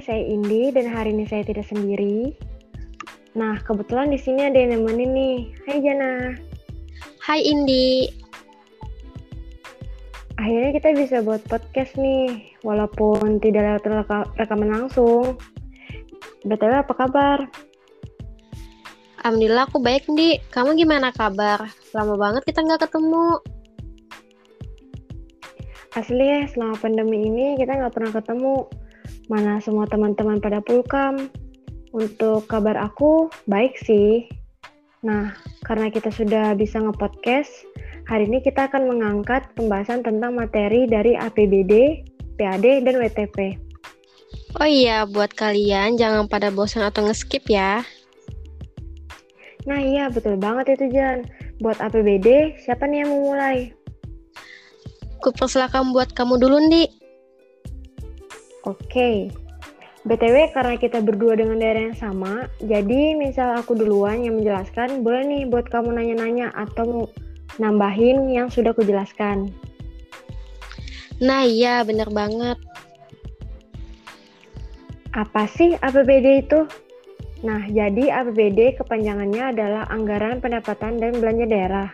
Hai, saya Indi dan hari ini saya tidak sendiri. Nah, kebetulan di sini ada yang nemenin nih. Hai Jana. Hai Indi. Akhirnya kita bisa buat podcast nih, walaupun tidak lewat rekaman langsung. BTW apa kabar? Alhamdulillah aku baik, Di. Kamu gimana kabar? Lama banget kita nggak ketemu. Asli ya, selama pandemi ini kita nggak pernah ketemu. Mana semua teman-teman pada pulkam. Untuk kabar aku, baik sih. Nah, karena kita sudah bisa nge-podcast, hari ini kita akan mengangkat pembahasan tentang materi dari APBD, PAD, dan WTP. Oh iya, buat kalian jangan pada bosan atau nge-skip ya. Nah iya, betul banget itu Jan. Buat APBD, siapa nih yang mau mulai? Kupersilakan buat kamu dulu, Ndi. Oke. BTW karena kita berdua dengan daerah yang sama, jadi misal aku duluan yang menjelaskan, boleh nih buat kamu nanya-nanya atau nambahin yang sudah kujelaskan. Nah iya, bener banget. Apa sih APBD itu? Nah, jadi APBD kepanjangannya adalah Anggaran Pendapatan dan Belanja Daerah,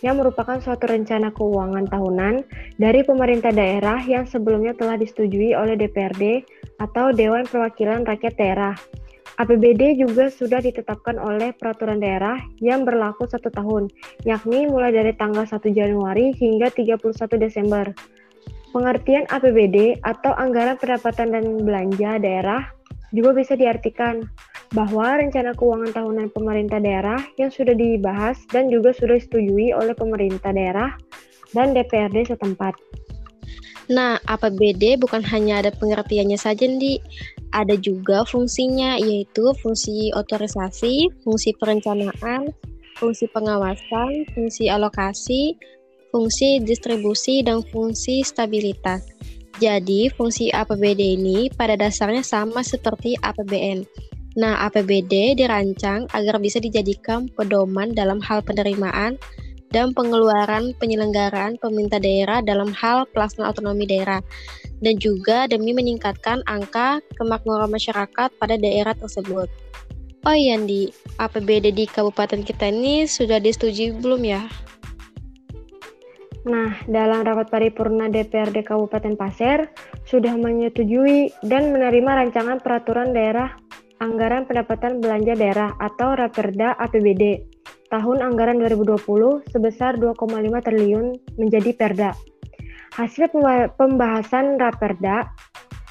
yang merupakan suatu rencana keuangan tahunan dari pemerintah daerah yang sebelumnya telah disetujui oleh DPRD atau Dewan Perwakilan Rakyat Daerah. APBD juga sudah ditetapkan oleh peraturan daerah yang berlaku satu tahun, yakni mulai dari tanggal 1 Januari hingga 31 Desember. Pengertian APBD atau Anggaran Pendapatan dan Belanja Daerah juga bisa diartikan bahwa rencana keuangan tahunan pemerintah daerah yang sudah dibahas dan juga sudah disetujui oleh pemerintah daerah dan DPRD setempat. Nah, APBD bukan hanya ada pengertiannya saja, Ndi. Ada juga fungsinya, yaitu fungsi otorisasi, fungsi perencanaan, fungsi pengawasan, fungsi alokasi, fungsi distribusi, dan fungsi stabilitas. Jadi, fungsi APBD ini pada dasarnya sama seperti APBN, Nah, APBD dirancang agar bisa dijadikan pedoman dalam hal penerimaan dan pengeluaran penyelenggaraan pemerintah daerah dalam hal pelaksanaan otonomi daerah dan juga demi meningkatkan angka kemakmuran masyarakat pada daerah tersebut. Oh iya, di APBD di kabupaten kita ini sudah disetujui belum ya? Nah, dalam rapat paripurna DPRD Kabupaten Pasir sudah menyetujui dan menerima rancangan peraturan daerah Anggaran Pendapatan Belanja Daerah atau Raperda APBD tahun anggaran 2020 sebesar 2,5 triliun menjadi Perda. Hasil pembahasan Raperda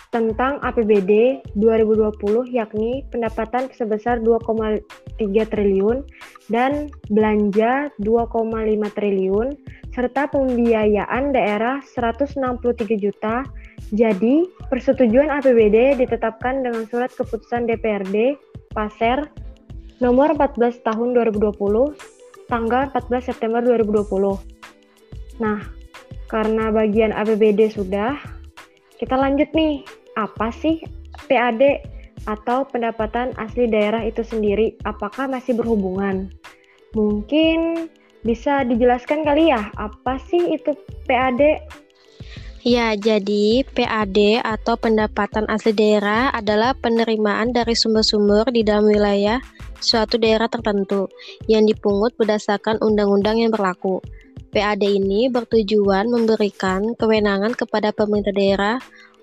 tentang APBD 2020 yakni pendapatan sebesar 2,3 triliun dan belanja 2,5 triliun serta pembiayaan daerah 163 juta jadi, persetujuan APBD ditetapkan dengan surat keputusan DPRD Pasir nomor 14 tahun 2020 tanggal 14 September 2020. Nah, karena bagian APBD sudah, kita lanjut nih. Apa sih PAD atau pendapatan asli daerah itu sendiri? Apakah masih berhubungan? Mungkin bisa dijelaskan kali ya, apa sih itu PAD? Ya, jadi PAD atau pendapatan asli daerah adalah penerimaan dari sumber-sumber di dalam wilayah suatu daerah tertentu yang dipungut berdasarkan undang-undang yang berlaku. PAD ini bertujuan memberikan kewenangan kepada pemerintah daerah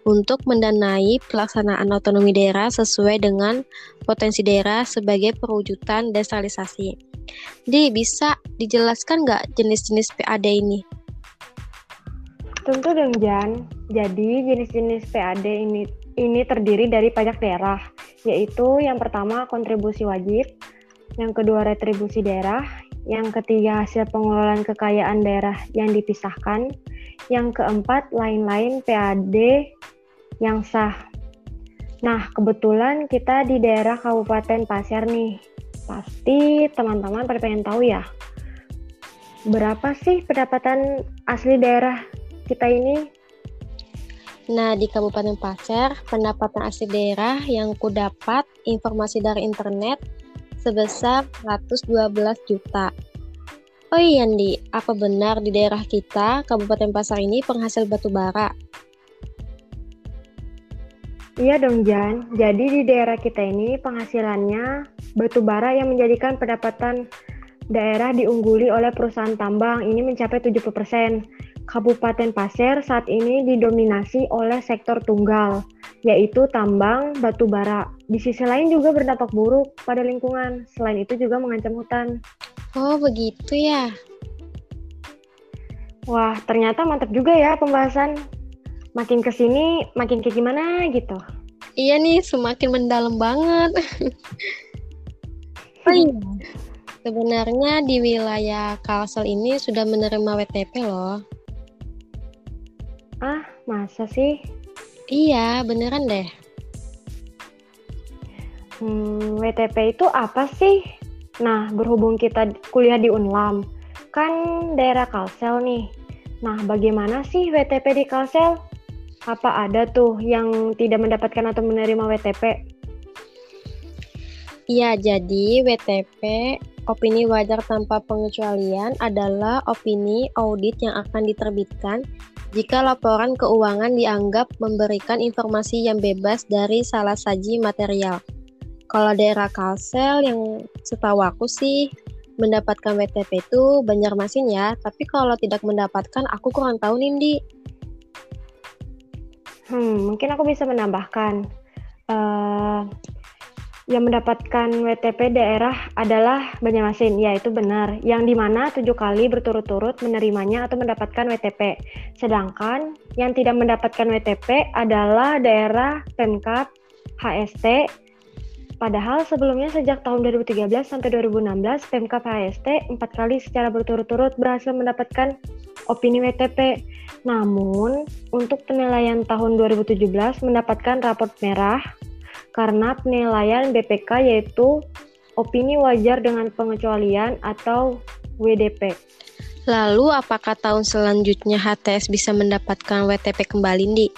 untuk mendanai pelaksanaan otonomi daerah sesuai dengan potensi daerah sebagai perwujudan desentralisasi. Di bisa dijelaskan nggak jenis-jenis PAD ini? Tentu dong Jan. Jadi jenis-jenis PAD ini ini terdiri dari pajak daerah, yaitu yang pertama kontribusi wajib, yang kedua retribusi daerah, yang ketiga hasil pengelolaan kekayaan daerah yang dipisahkan, yang keempat lain-lain PAD yang sah. Nah, kebetulan kita di daerah Kabupaten Pasir nih. Pasti teman-teman pada pengen tahu ya, berapa sih pendapatan asli daerah kita ini? Nah, di Kabupaten Pasir, pendapatan asli daerah yang ku dapat informasi dari internet sebesar 112 juta. Oh iya, Andi, apa benar di daerah kita, Kabupaten Pasir ini penghasil batu bara? Iya dong Jan, jadi di daerah kita ini penghasilannya batu bara yang menjadikan pendapatan daerah diungguli oleh perusahaan tambang ini mencapai 70%. Kabupaten Pasir saat ini didominasi oleh sektor tunggal, yaitu tambang batu bara. Di sisi lain juga berdampak buruk pada lingkungan, selain itu juga mengancam hutan. Oh begitu ya? Wah, ternyata mantap juga ya pembahasan makin ke sini makin kayak gimana gitu. Iya nih, semakin mendalam banget. oh iya, sebenarnya di wilayah Kalsel ini sudah menerima WTP loh. Ah, masa sih? Iya, beneran deh. Hmm, WTP itu apa sih? Nah, berhubung kita kuliah di Unlam, kan daerah Kalsel nih. Nah, bagaimana sih WTP di Kalsel? Apa ada tuh yang tidak mendapatkan atau menerima WTP? Iya, jadi WTP opini wajar tanpa pengecualian adalah opini audit yang akan diterbitkan jika laporan keuangan dianggap memberikan informasi yang bebas dari salah saji material. Kalau daerah Kalsel yang setahu aku sih mendapatkan WTP itu Banjarmasin ya, tapi kalau tidak mendapatkan aku kurang tahu nih, Di. Hmm, mungkin aku bisa menambahkan. Uh, yang mendapatkan WTP daerah adalah Banjarmasin, ya itu benar. Yang di mana tujuh kali berturut-turut menerimanya atau mendapatkan WTP. Sedangkan yang tidak mendapatkan WTP adalah daerah Pemkap HST. Padahal sebelumnya sejak tahun 2013 sampai 2016, Pemkap HST empat kali secara berturut-turut berhasil mendapatkan opini WTP. Namun, untuk penilaian tahun 2017 mendapatkan raport merah karena penilaian BPK yaitu opini wajar dengan pengecualian atau WDP. Lalu, apakah tahun selanjutnya HTS bisa mendapatkan WTP kembali, Di?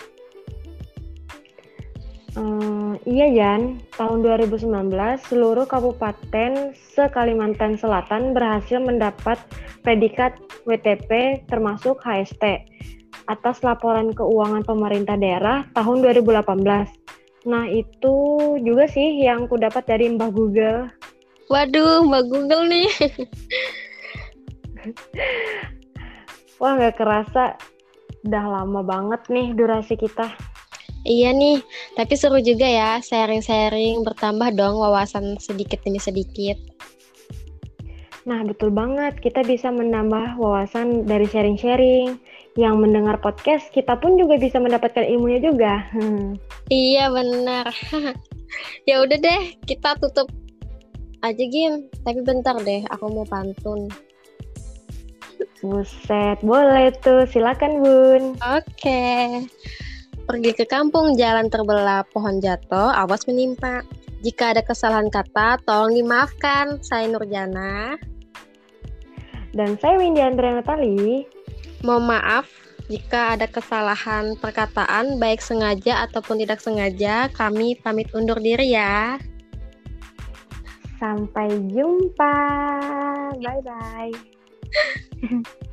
Hmm, iya Yan, tahun 2019 seluruh kabupaten se-Kalimantan Selatan berhasil mendapat predikat WTP termasuk HST atas laporan keuangan pemerintah daerah tahun 2018. Nah itu juga sih yang ku dapat dari Mbah Google. Waduh, Mbah Google nih. Wah nggak kerasa, udah lama banget nih durasi kita. Iya nih, tapi seru juga ya sharing-sharing bertambah dong wawasan sedikit demi sedikit. Nah, betul banget. Kita bisa menambah wawasan dari sharing-sharing. Yang mendengar podcast, kita pun juga bisa mendapatkan ilmunya juga. Hmm. Iya, benar. ya udah deh, kita tutup aja, Gim. Tapi bentar deh, aku mau pantun. Buset, boleh tuh. Silakan, Bun. Oke. Okay. Pergi ke kampung, jalan terbelah, pohon jatuh, awas menimpa. Jika ada kesalahan kata, tolong dimaafkan. Saya Nurjana. Dan saya Windy Andrea Natali. Mohon maaf jika ada kesalahan perkataan, baik sengaja ataupun tidak sengaja. Kami pamit undur diri ya. Sampai jumpa. Bye-bye.